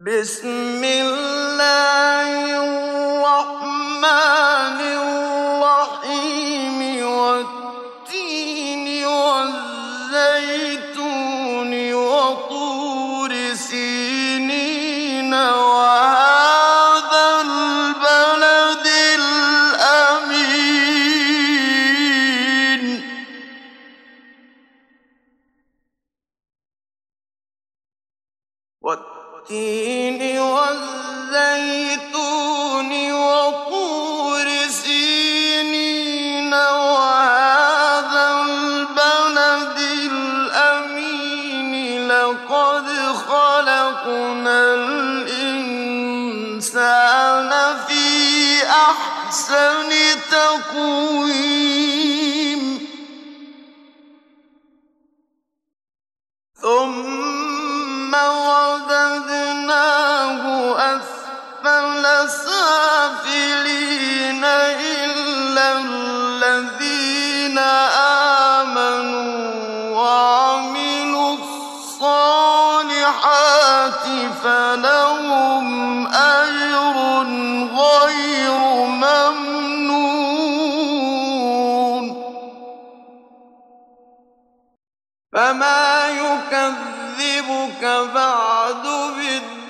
بسم الله الرحمن الرحيم والتين والزيتون وطور سينين وهذا البلد الأمين. والتين والزيتون وطور سينين وهذا البلد الأمين لقد خلقنا الإنسان في أحسن تقويم. ثم أسفل سافلين إلا الذين آمنوا وعملوا الصالحات فلهم أجر غير ممنون فما يكذبك بعد بالدين